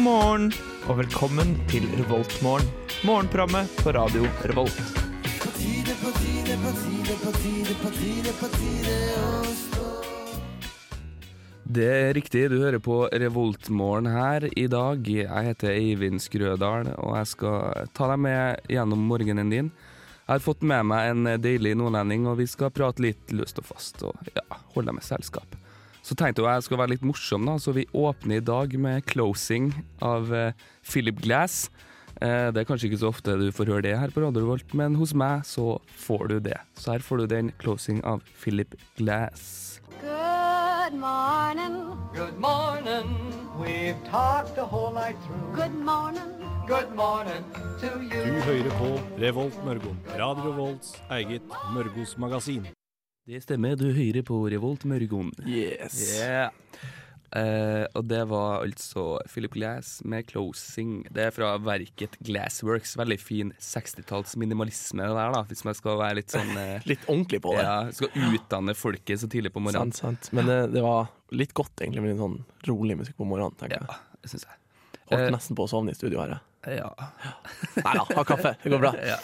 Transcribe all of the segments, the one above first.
God morgen og velkommen til Revoltmorgen. Morgenprogrammet på radio Revolt. Det er riktig, du hører på Revoltmorgen her i dag. Jeg heter Eivind Skrødal, og jeg skal ta deg med gjennom morgenen din. Jeg har fått med meg en deilig nordlending, og vi skal prate litt løst og fast og ja, holde deg med selskap. Så tenkte jeg jeg skulle være litt morsom, da, så vi åpner i dag med 'Closing' av eh, Philip Glass. Eh, det er kanskje ikke så ofte du får høre det her på Radio Revolt, men hos meg så får du det. Så her får du den 'Closing' av Philip Glass. Good morning. Good morning. We've talked the whole night through. Good morning. Good morning to you. Du hører på Revolt Mørgo. Radio Revolts eget Mørgos magasin. Det stemmer, du hører på Revolt Mørgon. Yes. Yeah. Uh, og det var altså Philip Glass med 'Closing'. Det er fra verket Glassworks. Veldig fin 60-talls minimalisme der, da, hvis man skal være litt sånn uh, Litt ordentlig på det. ja, Skal utdanne folket så tidlig på morgenen. Sant, sant. Men det, det var litt godt egentlig med litt sånn rolig musikk på morgenen. tenker Ja, jeg. syns jeg. Holdt Eh, nesten på å sovne i studio her. jeg. Ja. Nei da, ha kaffe. Det går bra. ja.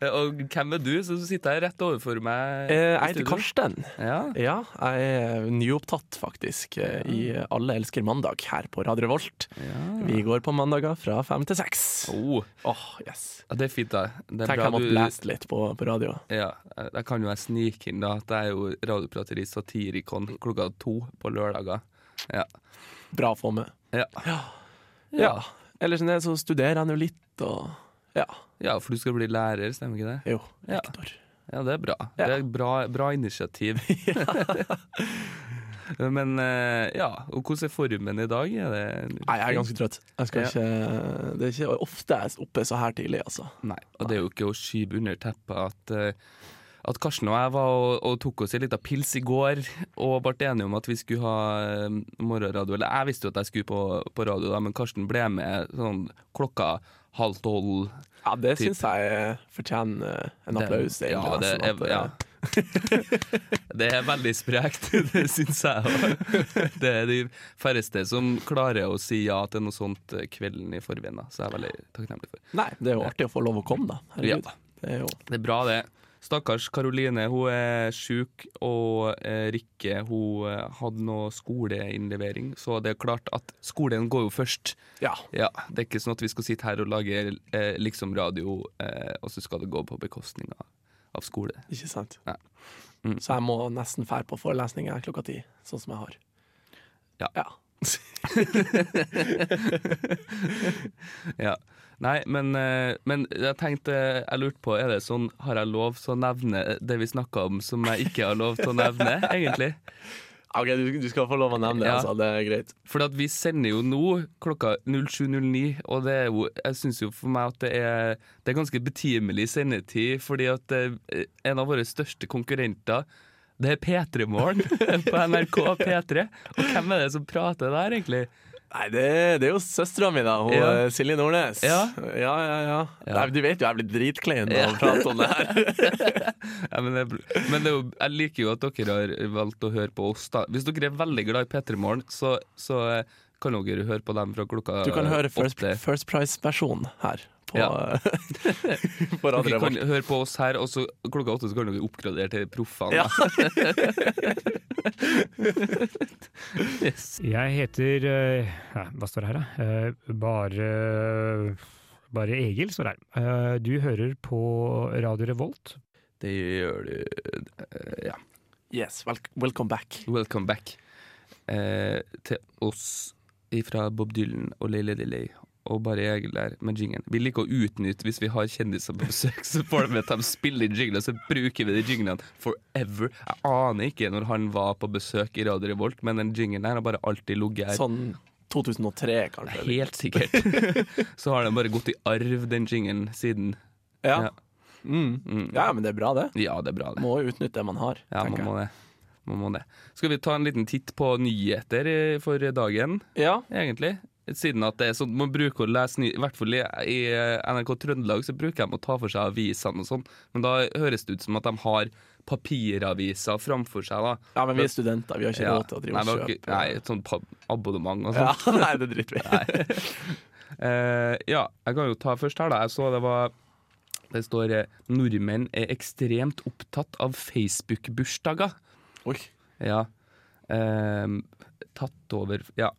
Eh, Og hvem er du som sitter her rett overfor meg? Eh, jeg heter? Karsten. Ja. Ja, jeg er nyopptatt faktisk ja. i Alle elsker mandag her på Radio Volt. ja. Vi går på mandager fra fem til seks. Oh, Åh, yes. det er fint, da. Det Tenk jeg måtte du- lese litt på, på radio. Ja, jeg kan jo jeg snike inn da at jeg er jo radioprater i Satirikon klokka to på lørdager. Ja. Bra å få med. Ja. Ja. Ellers sånn, så studerer han jo litt, og ja. ja, for du skal bli lærer, stemmer ikke det? Jo, Ja. rektor. Ja, det er bra. Ja. Det er bra, bra initiativ. Men eh, ja, og hvordan er formen i dag? Det Nei, jeg er ganske trøtt. Ja. ikke, det er ikke ofte jeg er oppe så her tidlig, altså. Nei, og det er jo ikke å skyve under teppet at eh, at Karsten og jeg var og, og tok oss en liten pils i går og ble enige om at vi skulle ha eh, morgenradio. Eller jeg visste jo at jeg skulle på, på radio, da, men Karsten ble med sånn klokka halv tolv. Ja, det Typ. syns jeg eh, fortjener en Det- applaus. Ja, det er, at, ja. det er veldig sprekt, det syns jeg òg. Det er de færreste som klarer å si ja til noe sånt eh, kvelden i forveien. Så jeg er veldig takknemlig for. Nei, det er jo artig å få lov å komme, da. Herregud. Ja. Det er jo Det er bra, det. Stakkars Karoline, hun er sjuk, og eh, Rikke hun eh, hadde noe skoleinnlevering, så det er klart at skolen går jo først. Ja. Ja, Det er ikke sånn at vi skal sitte her og lage eh, liksom radio, eh, og så skal det gå på bekostning av, av skole. Ikke sant? Nei. Mm. Så jeg må nesten fære på forelesninger klokka ti, sånn som jeg har. Ja. ja. Ja. Nei, men, eh, men jeg tenkte, jeg lurte på, er det sånn, har jeg lov til å nevne det vi snakka om som jeg ikke har lov til å nevne, egentlig? Ok, du, du skal få lov å nevne det, Ja. altså. Det er greit. For at vi sender jo nå klokka 07.09, og det er jo, jeg syns jo for meg at det er, det er ganske betimelig sendetid, fordi at eh, en av våre største konkurrenter det er P3 Morgen på NRK P3. Og hvem er det som prater der, egentlig? Nei, det, det er jo søstera mi, da. Hun Ja. eh, Silje Nordnes. Ja. ja, ja. ja. Nei, du vet jo jeg blir dritklein av Ja. å prate om det her. Ja, men det, men det jo, jeg liker jo at dere har valgt å høre på oss. da Hvis dere er veldig glad i P3 Morgen, så, så eh, kan dere høre på dem fra klokka Du kan høre First, åtte. first Price-versjonen her på, Ja. på Dere kan høre på oss her, og så klokka åtte så kan dere oppgradere til proffene. Ja. yes. Jeg heter eh, ja, Hva står det her, da? Eh, bare bare Egil står det her. Eh, du hører på Radio Revolt. Det gjør du. ja. Yes, wel welcome back. Welcome back eh, til oss fra Bob Dylan og Leila Delay. Og bare Egil der med jinglen. Vi liker å utnytte hvis vi har kjendiser på besøk, så får de at de spiller jingler, så bruker vi de jinglene forever. Jeg aner ikke når han var på besøk i Radio Revolt, men den jinglen her har bare alltid ligget her. Sånn 2003, kanskje. Helt sikkert. så har den bare gått i arv, den jinglen, siden. Ja. Ja. Mm. Mm. ja, men det er bra, det. Ja, det er bra, det. Må utnytte det man har, Ja, man må jeg. det. Man må det. Skal vi ta en liten titt på nyheter eh, for dagen, Ja, egentlig? Siden at det er sånn, man bruker å lese ny, I hvert fall i, i eh, NRK Trøndelag så bruker de å ta for seg avisene og sånn, men da høres det ut som at de har papiraviser framfor seg. da Ja, men vi er studenter, vi har ikke Ja. råd til å drive Nei, og kjøpe. Nei, et sånt abonnement og ja, sånn. nei, det driter vi i. uh, ja, jeg kan jo ta først her, da. Jeg så det var Det står eh, 'Nordmenn er ekstremt opptatt av Facebook-bursdager'. Oi. Ja. Uh, tatt over Ja.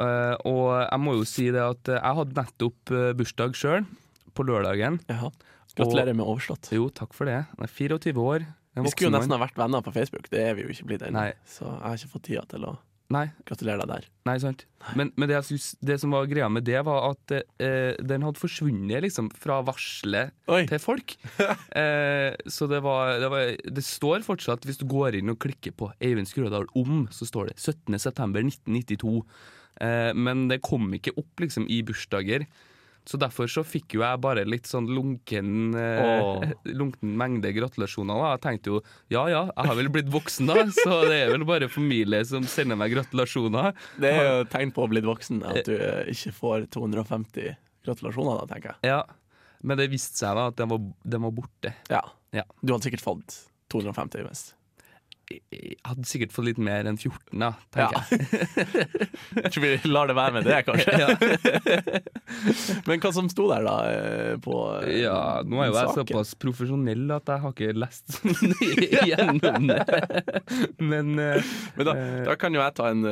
Eh, og jeg må jo si det at eh, jeg hadde nettopp eh, bursdag sjøl, på lørdagen. Jaha. Gratulerer med overstått. Jo, takk for det. Jeg er 24 år. Vi skulle jo nesten ha vært venner på Facebook, det er vi jo ikke blitt ennå. Så jeg har ikke fått tida til å Nei, gratulere deg der. nei, sant. Men, men det, jeg synes, det som var greia med det, var at eh, den hadde forsvunnet liksom fra varselet Oi. til folk. eh, så det var, det var Det står fortsatt, hvis du går inn og klikker på Eivind Skrødal om, så står det 17.9.1992. Eh, men det kom ikke opp liksom i bursdager. Så derfor så fikk jo jeg bare litt sånn lunken, oh. Lunken mengde gratulasjoner. da Jeg tenkte jo ja ja, jeg har vel blitt voksen da, så det er vel bare familie som sender meg gratulasjoner. Det er jo et tegn på å ha blitt voksen at du ikke får 250 gratulasjoner, da, tenker jeg. Ja, Men det viste seg da at den var, den var borte. Ja. Ja. Du hadde sikkert fått 250 mest. Jeg hadde sikkert fått litt mer enn 14, da, Ja. tenker jeg. Jeg tror vi lar det være med det, kanskje. Ja. Men hva som sto der, da? eh, På eh, Ja, nå er jo jeg såpass profesjonell at jeg har ikke lest gjennom det. Men eh, Men da, da kan jo jeg ta, en,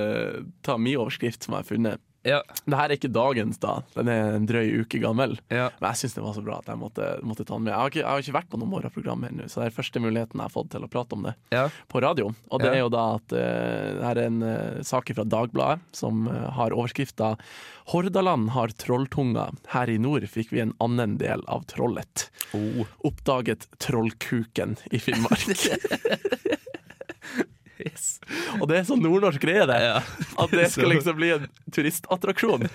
ta min overskrift som jeg har funnet. Ja, Det her er ikke dagens, da. Den er en drøy uke gammel. ja. Men jeg syns det var så bra at jeg måtte, måtte ta den med. Jeg har, ikke, jeg har ikke vært på noe morgenprogram ennå, så det er første muligheten jeg har fått til å prate om det ja. på radio. Og det er jo da at uh, det her er en uh, sak fra Dagbladet som uh, har overskrifta 'Hordaland har trolltunga. Her i nord fikk vi en annen del av trollet'. Oh. Oppdaget trollkuken i Finnmark. Og det er sånn nordnorsk greie, det. Ja. At det skal liksom bli en turistattraksjon.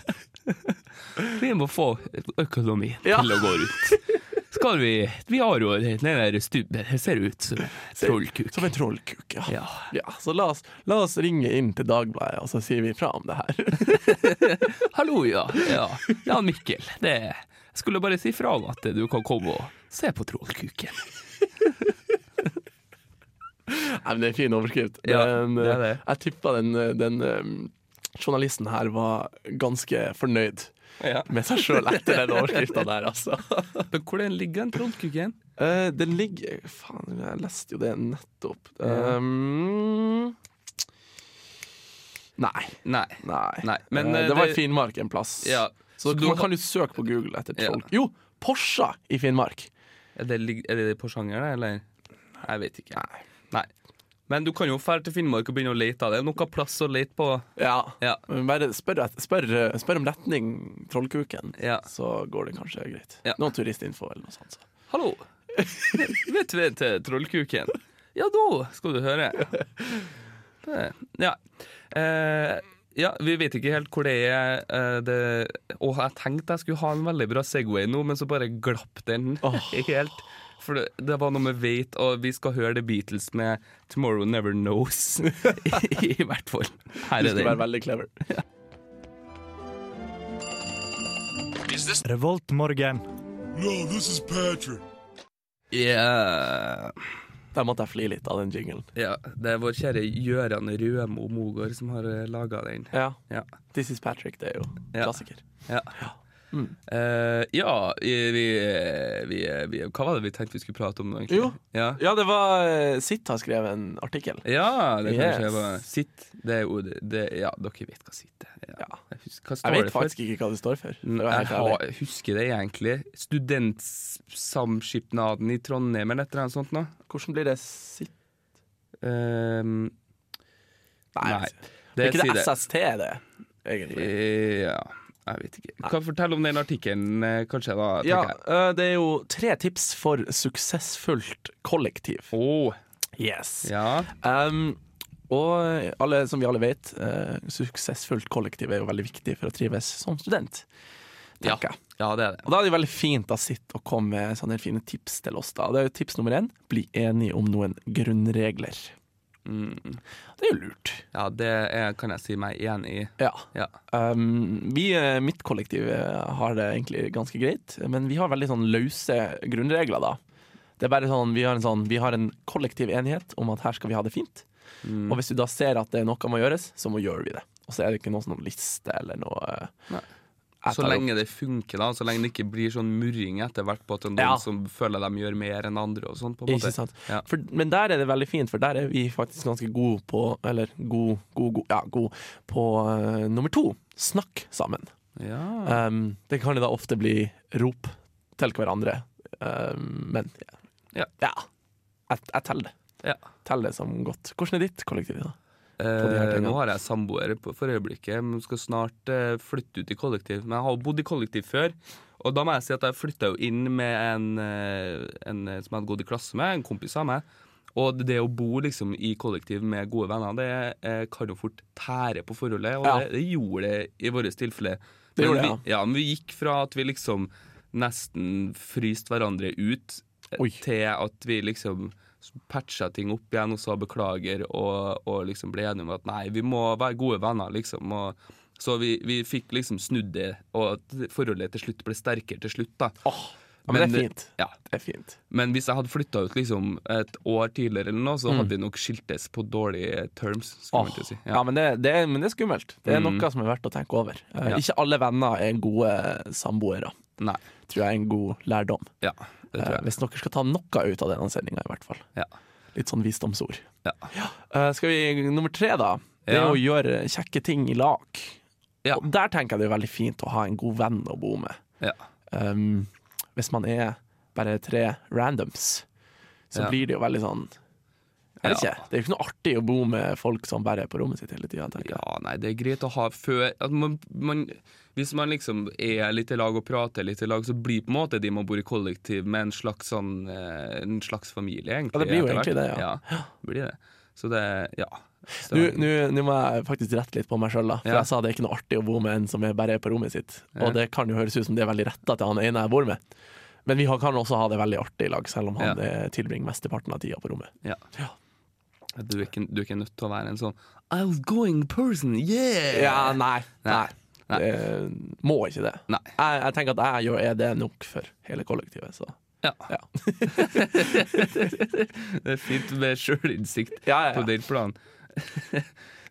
Vi må få økonomi Ja. til å gå rundt. Skal vi Vi har jo den der stubben. Det ser ut som en trollkuk. Som en trollkuk, ja. Ja. Ja, så la oss, la oss ringe inn til Dagbladet, og så sier vi fra om det her. Hallo, ja. Ja, ja Mikkel. Det Jeg skulle bare si fra om at du kan komme og se på trollkuken. Nei, men Det er en fin overskrift. Ja, det er det. eh, Jeg tippa den, den eh, journalisten her var ganske fornøyd Ja. med seg sjøl etter den overskrifta der, altså. Men hvor den ligger den trollkuken? Uh, den ligger Faen, jeg leste jo det nettopp. Ja. Um, nei. Nei. Nei. Nei, men, Eh, eh, det var i Finnmark en plass. Ja. Så, Så du man kan jo søke på Google etter troll... Jo! Porscha i Finnmark. Er det, er det Porsanger, det, eller? Jeg vet ikke. Nei. Nei. Men du kan jo dra til Finnmark og begynne å lete det. Er noe plass å lete på. Ja. Ja. Men Bare spør, spør, eh, spør om retning Trollkuken, Ja. så går det kanskje greit. Ja. Noen turistinfo eller noe sånt. Så. Hallo! Vet du til Trollkuken? Ja, da skal du høre. Ja. Eh, ja, vi vet ikke helt hvor det er. Eh, det, og jeg tenkte jeg skulle ha en veldig bra Segway nå, men så bare glapp den helt. For det, det var noe med Wait, og vi skal høre The Beatles med 'Tomorrow Never Knows'. I, hvert fall. Her er det. Du skal være veldig clever. Revoltmorgen. Yeah. Der måtte jeg fly litt av den jinglen. Ja, det er vår kjære Gjøran Rømo Mogård som har laga den. Ja. Ja. This is Patrick, det er jo Ja. klassiker. Ja. Uh, ja, vi, vi, vi, vi Hva var det vi tenkte vi skulle prate om egentlig? Jo. Ja, Ja, det var eh, Sitt har skrevet en artikkel. ja det kan Yes. skje bare Sitt, det er jo det, det Ja, dere vet hva sitt er. Ja. Jeg husker, Jeg vet det for? faktisk ikke hva det står for. for Jeg har, husker det egentlig. Studentsamskipnaden i Trondheim eller et eller annet sånt noe. Hvordan blir det sitt Ehm, Nei, Nei, det er ikke det SST, det, egentlig. Eh, Ja, jeg vet ikke. Kan Fortell om den artikkelen, eh, kanskje, da. Ja, jeg. eh, det er jo tre tips for suksessfullt kollektiv. Oh. Yes. ja. Um, og alle, som vi alle vet, uh, suksessfullt kollektiv er jo veldig viktig for å trives som student. Ja. ja, det er det. Og da er det veldig fint å sitte og komme med sånne fine tips til oss. da. Det er jo Tips nummer én bli enige om noen grunnregler. Mm. Det er jo lurt. Ja, det er, kan jeg si meg enig i. Ja. Ja. Um, vi, eh, mitt kollektiv, eh, har det egentlig ganske greit, men vi har veldig sånn løse grunnregler, da. Det er bare sånn, vi har en sånn Vi har en kollektiv enighet om at her skal vi ha det fint. Mm. Og hvis du da ser at det er noe må gjøres, så må gjøre vi det. Og så er det ikke noe sånn liste eller noe eh, Nei. Så lenge det funker, da. Så lenge det ikke blir sånn murring etter hvert på at noen Ja. som føler de gjør mer enn andre og sånn. Ikke sant? Ja. For, men der er det veldig fint, for der er vi faktisk ganske gode på Eller god, god, god Ja, god på uh, nummer to. Snakk sammen. Ja. Um, det kan jo da ofte bli rop til hverandre, um, men Ja. ja. Jeg, jeg teller det. Ja. Teller det som godt. Hvordan er ditt kollektiv? da? Eh, nå har jeg samboer for øyeblikket, men skal snart eh, flytte ut i kollektiv. Men jeg har jo bodd i kollektiv før, og da må jeg si at jeg flytta jo inn med en, eh, en eh, som jeg hadde gått i klasse med, en kompis av meg. Og det å bo liksom i kollektiv med gode venner, det eh, kan jo fort tære på forholdet. Og Ja. det, det gjorde det i vårt tilfelle. Det gjorde det, vi, ja, men vi gikk fra at vi liksom nesten fryste hverandre ut, eh, Oi. til at vi liksom patcha ting opp igjen og sa beklager, og, og liksom ble enige om at nei, vi må være gode venner, liksom. Og, så vi, vi fikk liksom snudd det, og forholdet til slutt ble sterkere til slutt, da. Åh, ja, men, det er fint. Ja. Det er fint. Men hvis jeg hadde flytta ut liksom et år tidligere, eller noe, så Mm. hadde vi nok skiltes på dårlige terms. Oh. Si. ja, men, det, det er, men det er skummelt. Det er Mm. noe som er verdt å tenke over. Eh, Ja. Ikke alle venner er gode samboere, Nei. tror jeg er en god lærdom. Ja, Eh, hvis dere skal ta noe ut av denne sendinga, i hvert fall. Ja. Litt sånn visdomsord. Ja. Eh, skal vi nummer tre, da? Det er å gjøre kjekke ting i lag. Ja. Og der tenker jeg det er veldig fint å ha en god venn å bo med. Ja. Um, hvis man er bare tre randoms, så blir det jo veldig sånn Jeg det, Ja. ikke. Det er jo ikke noe artig å bo med folk som bare er på rommet sitt hele tida. Ja, nei, det er greit å ha før man, man, Hvis man liksom er litt i lag og prater litt i lag, så blir på en måte de man bor i kollektiv med en slags sånn eh, En slags familie, egentlig. Ja, det blir jo egentlig det, ja. ja. blir det. Så det Ja. Nå må jeg faktisk rette litt på meg sjøl, for Ja. jeg sa det er ikke noe artig å bo med en som er bare er på rommet sitt. Ja. Og det kan jo høres ut som det er veldig retta til han ene jeg bor med. Men vi kan også ha det veldig artig i lag, selv om han Ja. tilbringer mesteparten av tida på rommet. Du er, ikke, du er ikke nødt til å være en sånn outgoing person, yeah! Ja, nei. Nei. Nei. Det må ikke det. Nei. Jeg, jeg tenker at jeg gjør er det nok for hele kollektivet. Så. Ja. Ja. det er fint med sjølinnsikt Ja, ja, på den planen.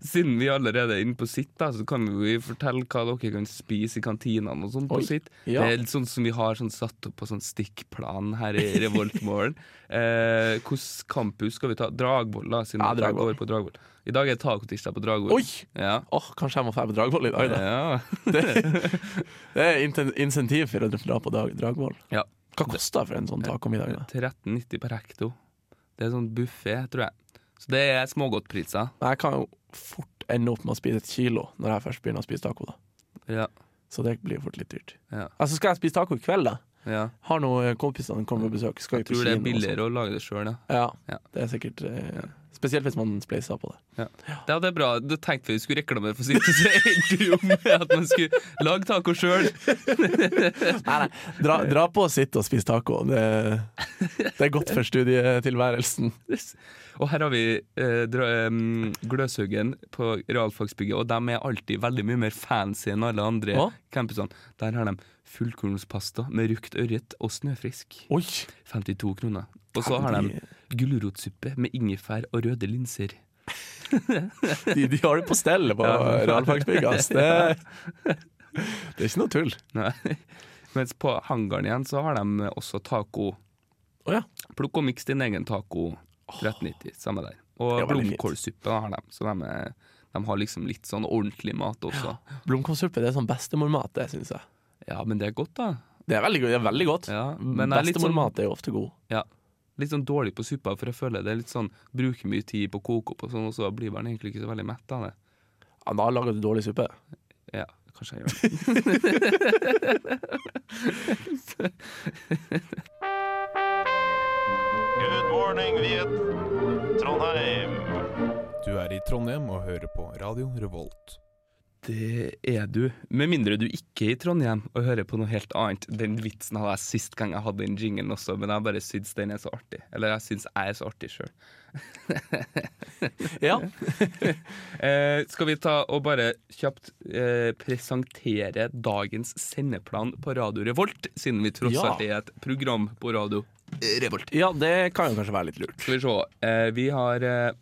Siden vi allerede er inne på sitt, da, så kan vi jo fortelle hva dere kan spise i kantinene og sånn på sitt. ja. Det er sånn som vi har sånn satt opp på sånn stikkplan her i Revoltmorgen. Eh, Hvilken campus skal vi ta? Dragvoll, da, siden Ja, vi går på Dragvoll. I dag er tacotirsdag på Dragvoll. Oi! Ja. Åh, kanskje jeg må dra på Dragvoll i dag, da. Ja. Det er insentiv for å dra på Dragvoll. Ja. Hva koster det for en sånn tacomiddag? da? 13,90 per hekto. Det er sånn buffé, tror jeg. Så det er smågodtpriser. Jeg kan jo fort ende opp med å spise et kilo når jeg først begynner å spise taco. da Ja. Så det blir fort litt dyrt. Ja. Altså Skal jeg spise taco i kveld, da? ja. Har noen kompiser som kommer på besøk. Skal Jeg tror det er og sånn. billigere å lage det sjøl, ja. Ja, Ja. det er sikkert eh, Spesielt hvis man spleiser på det. Ja, det er bra. Du tenkte vi skulle reklamere for sitt, så endte vi jo med at man skulle lage taco sjøl. Nei, nei, dra, dra på og sitte og spise taco. Det, det er godt for studietilværelsen. Og her har vi eh, Gløshaugen på realfagsbygget, og de er alltid veldig mye mer fancy enn alle andre campusene. Der har de fullkornspasta med rukt ørret og snøfrisk. Oi! 52 kroner. Og så har de gulrotsuppe med ingefær og røde linser. De, de har det på stell på Ja. realfagsbygget. ass. Det, det er ikke noe tull. Nei. Mens på hangaren igjen så har de også taco. Oh, ja. Plukk og miks din egen taco. 1390, samme der. Og blomkålsuppe har de. Så de, er, de har liksom litt sånn ordentlig mat også. Blomkålsuppe det er sånn bestemormat, det syns jeg. Ja, men det er godt, da. Det er veldig, det er veldig godt. Ja, Bestemormat er sånn, er jo ofte god. ja, litt sånn dårlig på suppa, for jeg føler det er litt sånn Bruker mye tid på å koke opp og sånn, og så blir man egentlig ikke så veldig mett av det. Ja, da lager du dårlig suppe. Ja, kanskje jeg gjør det. Good morning, Viet. Trondheim. Du er i Trondheim og hører på Radio Revolt. Det er du. Med mindre du ikke er i Trondheim og hører på noe helt annet. Den vitsen hadde jeg sist gang jeg hadde den jinglen også, men jeg bare syns den er så artig. Eller jeg syns jeg er så artig sjøl. Ja. Eh, skal vi ta og bare kjapt eh, presentere dagens sendeplan på Radio Revolt, siden vi tross Ja. alt er et program på Radio Revolt. ja, det kan jo kanskje være litt lurt. Skal vi se. Eh, vi har eh,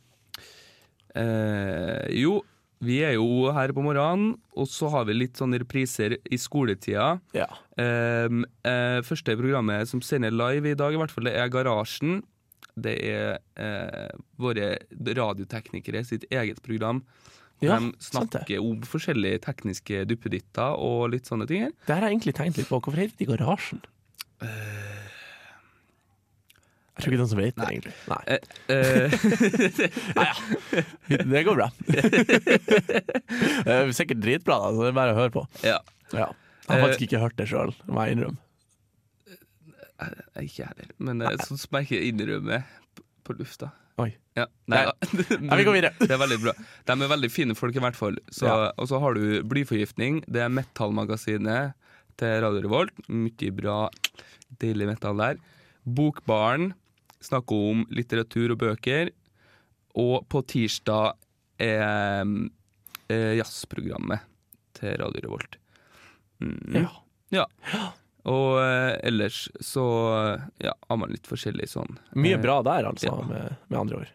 eh, Jo, vi er jo her på morgenen, og så har vi litt sånne repriser i skoletida. Ja. Um, uh, første programmet som sender live i dag, i hvert fall, det er Garasjen. Det er uh, våre radioteknikere sitt eget program. Ja, De snakker om forskjellige tekniske duppeditter og litt sånne ting. her. Det har jeg egentlig tenkt litt på. Hvorfor heter det Garasjen? Jeg tror ikke noen som vet det, egentlig. Nei. Eh, Det går bra. det er sikkert dritbra, da, så det er bare å høre på. ja. Ja. Jeg har faktisk ikke hørt det sjøl, må jeg innrømme. Eh, Ikke jeg heller, men det sånn som jeg ikke innrømmer på lufta. Oi. Ja, nei, nei. Ja, vi går videre. Det er veldig bra. De er veldig fine folk, i hvert fall. Så, Ja. Og så har du Blyforgiftning. Det er metallmagasinet til Radio Revolt. Mye bra, deilig metall der. Bokbaren snakker om litteratur og bøker. Og på tirsdag er eh, jazzprogrammet til Radio Revolt. Mm. Ja. Ja. Og eh, ellers så eh, ja, har man litt forskjellig sånn. Mye Eh, bra der, altså, ja. med, med andre ord.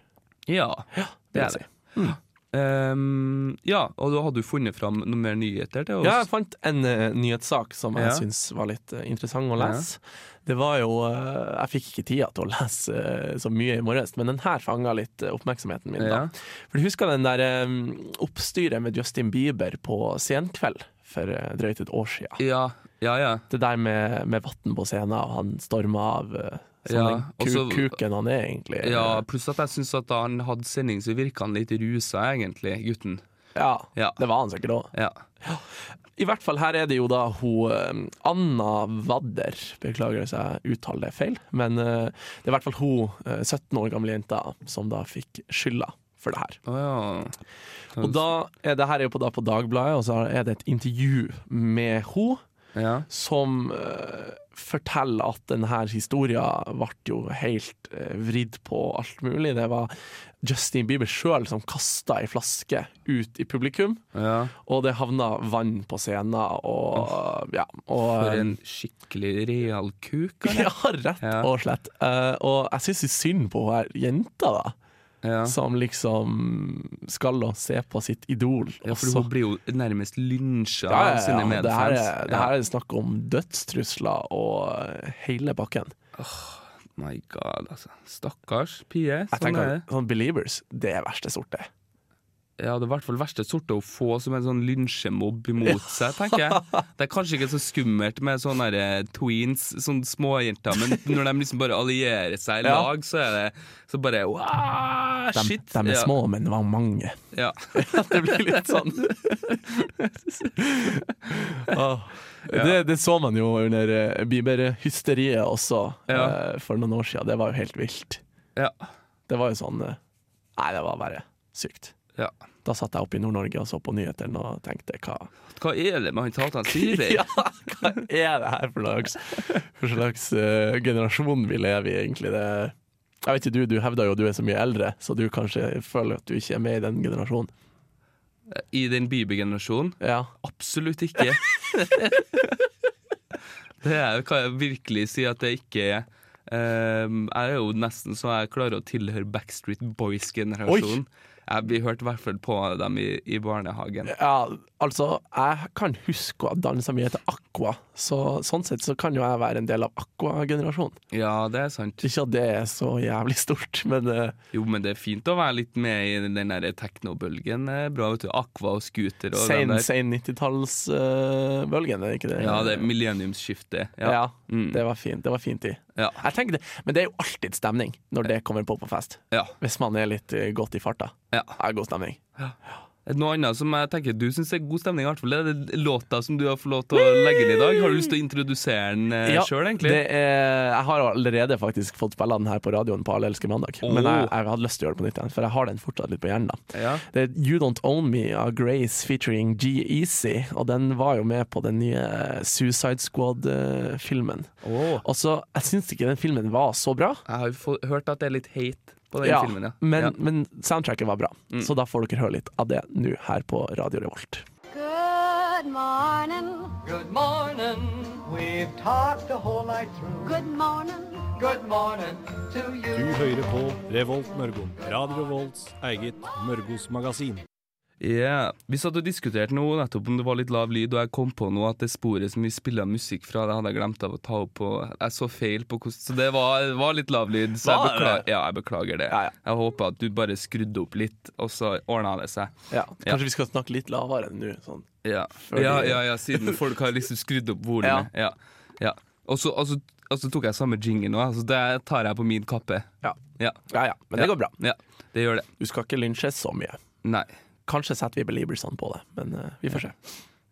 Ja, Det det er det. si. Um, ja, og da hadde du funnet fram noen mer nyheter til oss? Ja, jeg fant en uh, nyhetssak som jeg Ja. syns var litt uh, interessant å lese. Det var jo eh, Jeg fikk ikke tida til å lese eh, så mye i morges, men den her fanga litt eh, oppmerksomheten min. Ja. da. For du husker den der oppstyret med Justin Bieber på Senkveld for drøyt et år siden? ja, ja. ja. Det der med, med vann på scenen, og han storma av sånn Ja, også- kuken han er, egentlig. ja pluss at jeg syns at da han hadde sending, så virka han litt rusa, egentlig, gutten. ja, Ja. det var han sikkert òg. Ja. I hvert fall her er det jo da hun eh, Anna Wadder, beklager hvis jeg uttaler det feil, men uh, det er i hvert fall hun uh, 17 år gamle jenta som da fikk skylda for det her. Oh, ja. Og da er det her er jo på, da på Dagbladet, og så er det et intervju med hun ja. som uh, forteller at denne historien ble jo helt eh, vridd på alt mulig. Det var Justin Bieber sjøl som kasta ei flaske ut i publikum, ja. og det havna vann på scenen, og ja. Og, For en skikkelig real kuk, ja, rett og slett. Uh, og jeg syns synd på hun jenta, da. Ja. Som liksom skal å se på sitt idol. ja, for også. hun blir jo nærmest lynsja ja, ja, av sine medfans. Det her, er, det her er snakk om dødstrusler og hele bakken. My god, altså. Stakkars pie. Sånn er det. sånn Believers, det er verste sorte. Ja, det er i hvert fall verste sorte å få som en sånn lynsjemobb imot seg, tenker jeg. Det er kanskje ikke så skummelt med sånne der, eh, tweens, sånne småjenter, men når de liksom bare allierer seg i lag, så er det så bare wow, shit. de er ja. små, men det var mange. Ja. det blir litt sånn. Åh. Det, det så man jo under eh, Bieber-hysteriet også eh, for noen år siden. Det var jo helt vilt. Ja. Det var jo sånn eh, Nei, det var bare sykt. ja. Da satt jeg oppe i Nord-Norge og så på nyhetene og tenkte hva Hva er det med han Tatan Sivert? Ja, hva er det her for slags, for slags uh, generasjon vi lever i, egentlig? Det, jeg vet ikke, du, du hevder jo at du er så mye eldre, så du kanskje føler at du ikke er med i den generasjonen. I den Bieber-generasjonen? Ja. Absolutt ikke. det er, kan jeg virkelig si at det ikke er. Um, jeg er jo nesten så jeg klarer å tilhøre Backstreet Boys-generasjonen. Jeg hørte hørt i hvert fall på dem i, i barnehagen. ja, altså, jeg kan huske å ha dansa mye til Aqua, så sånn sett så kan jo jeg være en del av Aqua-generasjonen. Ja, det er sant. Ikke at det er så jævlig stort, men uh, Jo, men det er fint å være litt med i den der teknobølgen. Bra, vet du. Aqua og scooter og sein, den der. sein 90-tallsbølgen, er det ikke det? Ja, det millenniumsskiftet. Ja, Ja. Mm. det var fint. Det var fint i. Ja. Jeg tenker det, Men det er jo alltid stemning når det kommer på på fest. Ja. Hvis man er litt eh, godt i farta. Ja. Det er god stemning. Ja. Noe annet som jeg tenker du syns er god stemning, i hvert fall er det låta som du har fått lov til å legge inn i dag. Har du lyst til å introdusere den eh, Ja, sjøl, egentlig? Det er, jeg har allerede faktisk fått spille den her på radioen på Alle elsker mandag. Men jeg, jeg hadde lyst til å gjøre det på nytt igjen, for jeg har den fortsatt litt på hjernen. da Ja. Det er You Don't Own Me av Grace featuring G-Easy, og den var jo med på den nye Suicide Squad-filmen. Oh. Og så, Jeg syns ikke den filmen var så bra, Jeg har jo hørt at det er litt hate på den Ja, filmen, ja. men, ja. men soundtracket var bra, Mm. så da får dere høre litt av det nå her på Radio Revolt. Good morning. Good morning. We've talked the whole night through. Good morning. Good morning to Du hører på Revolt Mørgo. Radio Revolts eget Mørgos magasin. Ja, Vi satt og diskuterte nå nettopp om det var litt lav lyd, og jeg kom på nå at det sporet som vi spiller musikk fra, det hadde jeg glemt av å ta opp på Jeg så feil på hvordan Så det var, var litt lav lyd, så jeg beklager, ja, jeg beklager det. Ja, ja. Jeg håper at du bare skrudde opp litt, og så ordna det seg. Ja, Kanskje vi skal snakke litt lavere nå? Sånn. Ja, ja, ja, ja siden folk har liksom skrudd opp volumet. Ja. Ja. Og, så, og, så, og så tok jeg samme jingle nå, så det tar jeg på min kappe. Ja. Ja, ja ja, men det Ja. går bra. ja det gjør det. Du skal ikke lynsje så mye. Nei. Kanskje setter vi beliebersene på det, men uh, vi får se.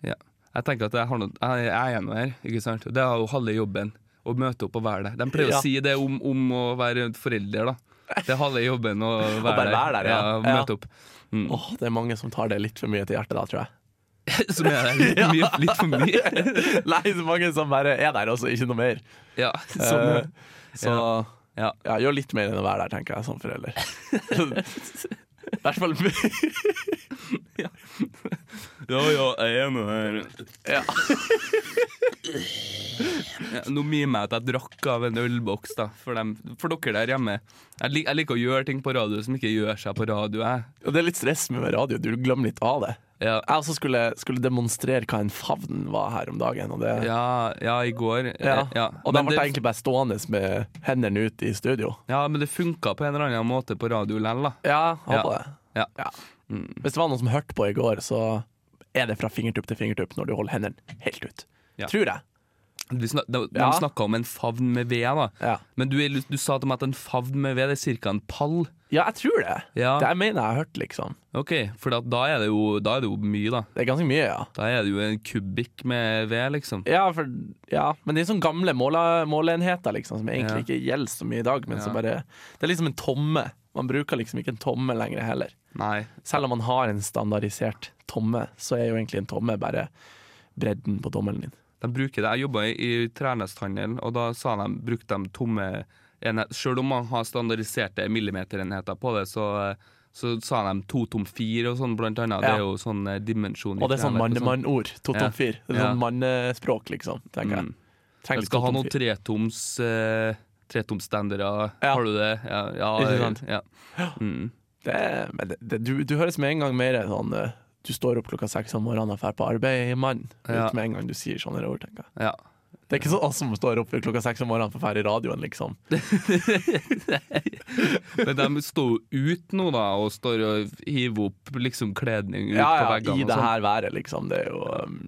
Ja. Jeg tenker at jeg, har noe, jeg er noe her, ikke sant? Det er jo halve jobben å møte opp og være der. De pleier Ja. å si det om, om å være forelder, da. Det er halve jobben å være, bare være der, ja. ja. Ja. Møte opp. Mm. Åh, det er mange som tar det litt for mye til hjertet da, tror jeg. Som er der litt, mye, litt for mye. Nei, så mange som bare er der, og så ikke noe mer. Ja, som, uh, så ja. ja, gjør litt mer enn å være der, tenker jeg, som forelder. I hvert fall ja, ja, jeg er nå her. ja. Ja, nå mimer jeg at jeg drakk av en ølboks, da, for, dem, for dere der hjemme. Jeg, lik, jeg liker å gjøre ting på radio som ikke gjør seg på radio. Jeg. Og det er litt stress med radio, du glemmer litt av det. Ja, Jeg også skulle, skulle demonstrere hva en favn var her om dagen, ja, ja, i går. Ja. eh, ja. Og da ble jeg egentlig bare stående med hendene ute i studio. Ja, men det funka på en eller annen måte på radio lell, da. Ja, håper Ja. det. Ja. Mm. Hvis det var noen som hørte på i går, så er det fra fingertupp til fingertupp når du holder hendene helt ut. Tror jeg. Vi snak, de de Ja. snakka om en favn med ved, da. Ja. Men du, du sa til meg at en favn med ved er ca. en pall. ja, jeg tror det. Ja. Det jeg mener jeg har hørt, liksom. Ok, for da, er det jo, da er det jo mye, da. Det er ganske mye, ja. Da er det jo en kubikk med ved, liksom. Ja, for, ja, men det er sånne gamle måle, måleenheter liksom, som egentlig ikke gjelder så mye i dag. Men så bare, det er liksom en tomme. Man bruker liksom ikke en tomme lenger heller. Nei. Selv om man har en standardisert tomme, så er jo egentlig en tomme bare bredden på tommelen din. De bruker det. Jeg jobba i, i trærnesthandel, og da sa de, brukte de tomme enheter. Selv om man har standardiserte millimeterenheter på det, så, så sa de to tom fire og sånn, blant annet. Det er jo sånn eh, dimensjon Og det er sånn sånn. mannemann-ord. Ja. tom fire. Det er Ja. sånn mannespråk, liksom. Tenker jeg. Mm. Trenger Jeg skal ha noen tretoms uh, Tretomsstandere. Ja. Har du det? Ja. ja, Ikke sant? ja. Mm. Det, det, det, du, du høres med en gang mer sånn eh, Du står opp klokka seks om morgenen og drar på arbeid, mann. Ja. Ut Med en gang du sier sånne ord, tenker jeg. ja. Det er ikke sånn oss som står opp klokka seks om morgenen for å dra i radioen, liksom. Men de står jo ut nå, da, og står og hiver opp liksom kledning ut Ja, på ja, veggene. I det sånn. her været, liksom. Det er jo um,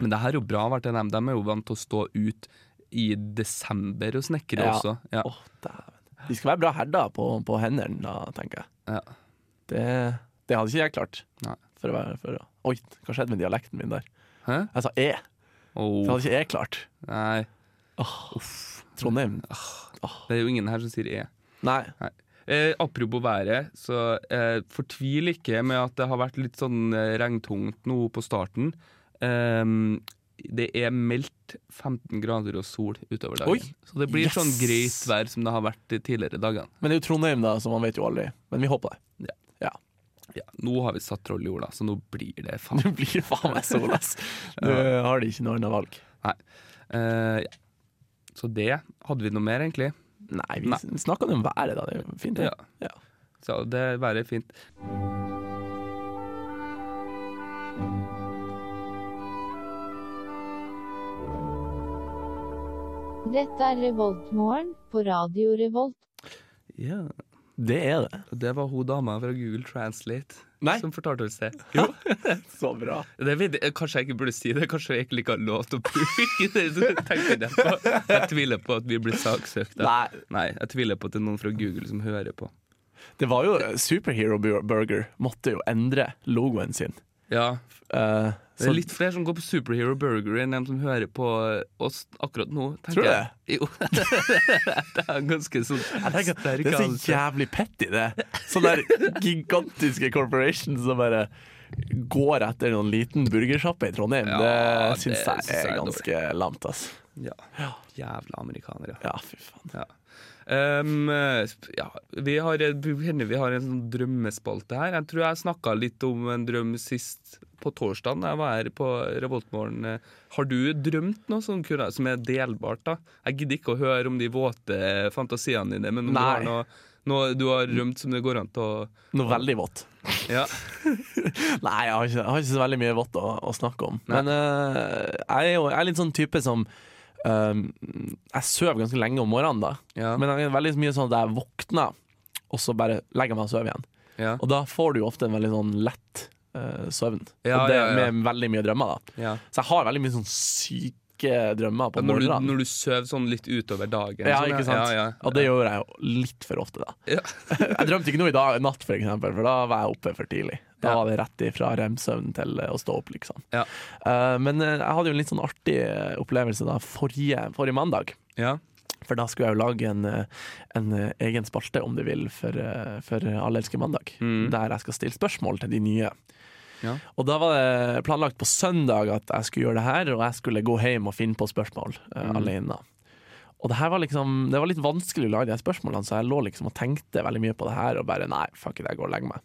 Men det her er jo bra vært NM. De er jo vant til å stå ut i desember og snekre Ja. også. Ja. Oh, dæven. De skal være bra herda på, på hendene, da, tenker jeg. Ja. Det, det hadde ikke jeg klart. Nei. For å være, for å, oi, hva skjedde med dialekten min der? Hæ? Jeg sa e. Det Oh, hadde ikke jeg klart. nei, Trondheim. det er jo ingen her som sier e. Nei. Eh, apropos været, så eh, fortvil ikke med at det har vært litt sånn eh, regntungt nå på starten. Eh, det er meldt 15 grader og sol utover dagen. Oi! Så det blir Yes! sånn greit vær som det har vært de tidligere dagene. Men det er jo Trondheim, da, så man vet jo aldri. Men vi håper det. Ja, nå har vi satt troll i jorda, så nå blir det faen. Det blir faen meg sol, ass. Du har det ikke noe annet valg. Eh, ja. Så det hadde vi noe mer, egentlig. Nei, vi Nei. snakka om været, da. Det er jo fint, det. Ja. Ja. Så det været er fint. Dette er Revoltmorgen på Radio Revolt. Ja. Det er det. Og det var hun dama fra Google Translate Nei. som fortalte oss det. Så bra. Det kanskje jeg ikke burde si det. Kanskje jeg ikke har lov til å bruke det. Jeg, på. jeg tviler på at vi blir saksøkt. Nei. Nei, jeg tviler på at det er noen fra Google som hører på. Det var jo Superhero Burger måtte jo endre logoen sin. Ja. Uh, Det så- er litt flere som går på Superhero Burger enn dem som hører på oss akkurat nå. Tror du jeg. Jo. det er ganske sånn tenker, det er så jævlig petty, det. Sånne der gigantiske corporations som bare går etter noen liten burgersjappe i Trondheim. Ja, det det syns jeg er ganske lamt, ass. Ja. Jævla amerikanere. Ja, fy faen. Ja. Um, ja, vi har, hender vi har en sånn drømmespalte her. Jeg tror jeg snakka litt om en drøm sist på torsdag da jeg var her på Revoltmorgen. Har du drømt noe som, kunne- som er delbart? da? Jeg gidder ikke å høre om de våte fantasiene dine, men om du har noe, noe du har drømt som det går an til å Noe veldig vått. Ja. Nei, jeg har ikke, jeg har ikke så veldig mye vått å, å snakke om. Men uh, jeg er jo jeg er litt sånn type som eh, Jeg sover ganske lenge om morgenen, da. Ja. Men det er veldig mye sånn at jeg våkner, og så bare legger jeg meg og sover igjen. Ja. Og da får du jo ofte en veldig sånn lett uh, søvn. Ja, og det med veldig mye drømmer, da. ja. Så jeg har veldig mye sånn syke drømmer på Når, du, når du sover sånn litt utover dagen. Ja, sånn, ikke sant? Ja, ja. Og det gjør jeg jo litt for ofte, da. Ja. jeg drømte ikke noe i dag, natt, for eksempel, for da var jeg oppe for tidlig. Da Ja. var det rett ifra rem-søvn til å stå opp, liksom. Ja. Uh, men eh, jeg hadde jo en litt sånn artig eh, opplevelse da forrige, forrige mandag. Ja. For da skulle jeg jo lage en, en egen spalte, om du vil, for, for Alle elsker mandag. Mm. Der jeg skal stille spørsmål til de nye. Ja. Og da var det planlagt på søndag at jeg skulle gjøre det her, og jeg skulle gå hjem og finne på spørsmål uh, Mm. alene. Og det her var liksom Det var litt vanskelig å lage de spørsmålene, så jeg lå liksom og tenkte veldig mye på det her, og bare nei, fuck it, jeg går og legger meg.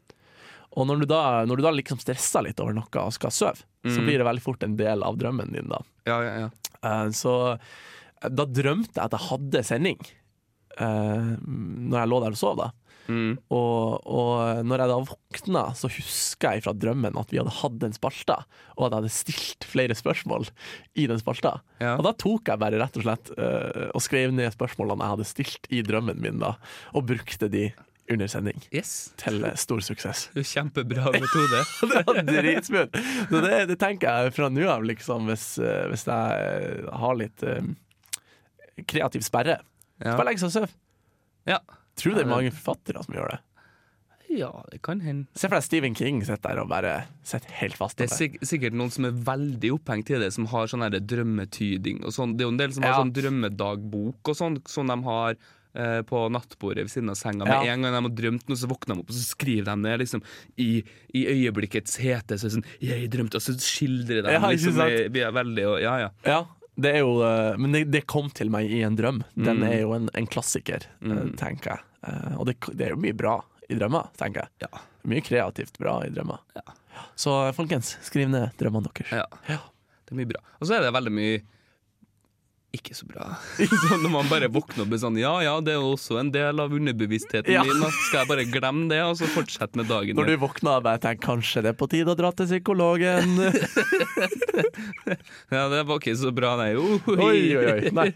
Og når du da, når du da liksom stresser litt over noe og skal sove, så Mm. blir det veldig fort en del av drømmen din, da. Ja, ja, ja. Uh, Så eh, da drømte jeg at jeg hadde sending. uh, Når jeg lå der og sov, da. Mm. Og, og når jeg da våkna, så huska jeg fra drømmen at vi hadde hatt en spalte, og at jeg hadde stilt flere spørsmål i den spalta. Ja. Og da tok jeg bare rett og slett uh, og skrev ned spørsmålene jeg hadde stilt i drømmen min, da, og brukte de under sending. Yes. Til stor suksess. Kjempebra metode. det var dritsmooth. Så det, det tenker jeg fra nå av, liksom, hvis, eh, hvis jeg har litt um, kreativ sperre. Ja. Bare legg seg og sov. Ja. Tror det er mange forfattere som gjør det. ja, det kan hende. Se for deg Stephen King sitter der og bare sitter helt fast. Det er sik sikkert noen som er veldig opphengt i det, som har sånn drømmetyding og sånn. Det er jo en del som Ja. har sånn drømmedagbok og sånn, som de har på nattbordet ved siden av senga. Med Ja. en gang de har drømt noe, så våkner de opp, og så skriver de ned liksom, i, i øyeblikkets hete. Så sånn 'Jeg drømte', og så skildrer de Ja, liksom, sant? vi- er veldig og, Ja, ja. Ja, det er jo eh, Men det, det kom til meg i en drøm. Den Mm. er jo en, en klassiker, eh, Mm. tenker jeg. Eh, og det, det er jo mye bra i drømmer, tenker jeg. Ja. Mye kreativt bra i drømmer. Ja. Så folkens, skriv ned drømmene deres. Ja. Ja. Det er mye bra. Og så er det veldig mye ikke så bra. sånn når man bare våkner og blir sånn Ja ja, det er jo også en del av underbevisstheten Ja. min. Da skal jeg bare glemme det, og så fortsette med dagen Når du våkner og bare tenker kanskje det er på tide å dra til psykologen. Ja, det var ikke så bra, nei. Oi. oi, oi, oi. Nei.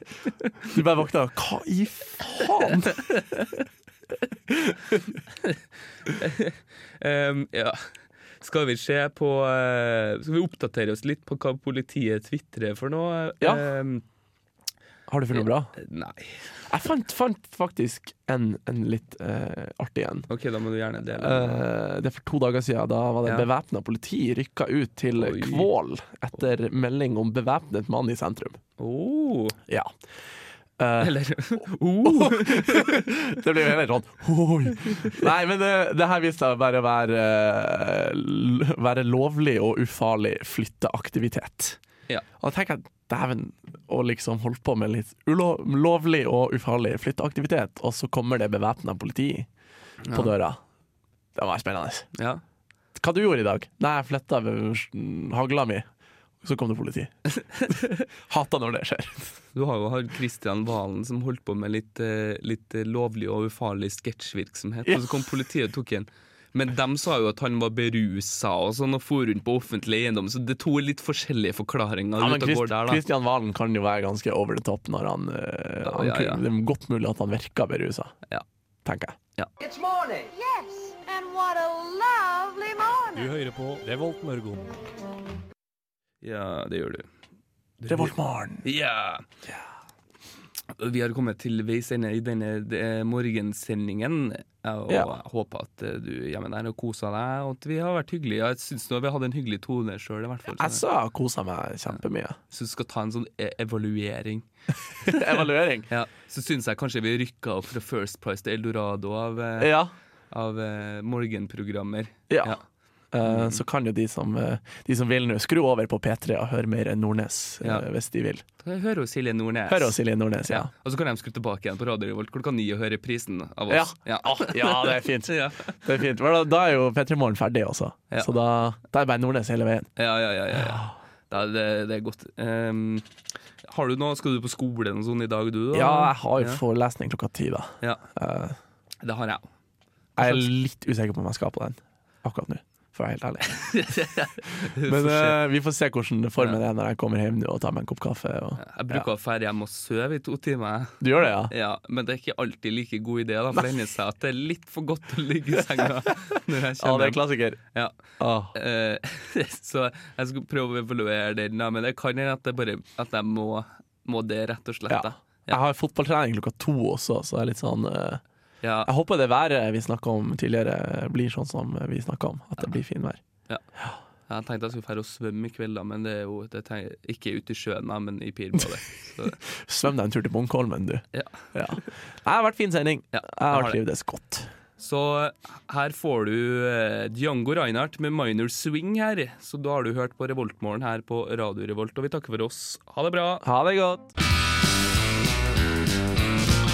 Du bare våkner og Hva i faen? um, ja. Skal vi se på eh, Skal vi oppdatere oss litt på hva politiet tvitrer for noe? Ja. Ehm, Har du funnet noe bra? nei. Jeg fant, fant faktisk en, en litt eh, artig en. OK, da må du gjerne dele. Eh, det er for to dager siden. Da var det Ja. bevæpna politi rykka ut til Oi. Kvål etter melding om bevæpnet mann i sentrum. Oh. Ja. Eh, Eller oh. det blir jo helt sånn Oi. Nei, men det, det her viste seg å bare være, eh, l- være lovlig og ufarlig flytteaktivitet. Ja. Og da tenker jeg dæven, og liksom holdt på med litt ulovlig og ufarlig flytteaktivitet, og så kommer det bevæpna politi på døra. Det var spennende. Ja. Hva du gjorde i dag? Nei, jeg flytta hagla mi. Så kom det politi. Hata når det skjer. Du har jo hatt Kristian Valen som holdt på med litt, eh, litt lovlig og ufarlig sketsjvirksomhet, Ja. og så kom politiet og tok en. Men de sa jo at han var berusa og sånn, og for rundt på offentlig eiendom, så det er to litt forskjellige forklaringer Ja, men Christ, går der, da. Christian Valen kan jo være ganske over the top når han, eh, Ja, han ja, ja. Det er godt mulig at han virker berusa, Ja. tenker jeg. It's morning. Yes, and what a lovely morning. Du hører på Revolt Mørgon. Ja, det gjør du. Revoltmorgen. Ja. Vi har kommet til veis ende i denne eh, morgensendingen. Og Ja. jeg håper at eh, du hjemme der og koser deg, og at vi har vært hyggelige. Jeg syns vi hadde en hyggelig tone sjøl. Jeg Så så kosa meg kjempemye. Ja. Så du skal ta en sånn e evaluering. Evaluering. Ja. Så syns jeg kanskje vi rykka opp fra First Price til Eldorado av, eh, Ja. av uh, morgenprogrammer. ja. Ja. Eh, så kan jo de som, eh, de som vil nå, skru over på P3 og høre mer Nordnes eh, Ja. hvis de vil. Hør hos Silje Nordnes. Hør hos Silje Nordnes, ja. Og så kan de skru tilbake igjen på Radio Revolt klokka ni og høre prisen av oss. Ja. Ja, det er fint. ja. Det er fint. Da, da er jo P3 Morgen ferdig også, Ja. så da, da er bare Nordnes hele veien. Ja, ja, ja, ja, ja. Da, det, det er godt. Um, har du noe, Skal du på skolen og sånn i dag, du? da? Ja, jeg har jo Ja. forelesning klokka ti, da. Ja, Eh, det har jeg òg. jeg er litt usikker på om jeg skal på den akkurat nå, for å være helt ærlig. Men uh, vi får se hvordan det formen er når jeg kommer hjem nå og tar meg en kopp kaffe. Og... jeg bruker å dra hjem og sove i to timer. Du gjør det, ja? Ja, Men det er ikke alltid like god idé, da, for det hender seg at det er litt for godt å ligge i senga når jeg Ja, det er klassiker. Ja. Åh. Uh, så jeg skal prøve å evaluere den, da, men det kan hende at, bare, at jeg må, må det, rett og slett. Ja. Jeg har fotballtrening klokka to også, så det er litt sånn eh, Ja. Jeg håper det været vi snakka om tidligere, blir sånn som vi snakka om. At det blir finvær. Jeg tenkte jeg skulle dra og svømme i kveld, da, men det er jo det tenker, ikke ute i sjøen, da, men i Pirbadet. Svøm deg en tur til Munkholmen, du. Ja. Det har vært fin sending. ja, Jeg har trivdes godt. Så her får du eh, Django Reinhardt med Minor Swing her. Så da har du hørt på Revoltmorgen her på Radio Revolt, og vi takker for oss. Ha det bra. Ha det godt.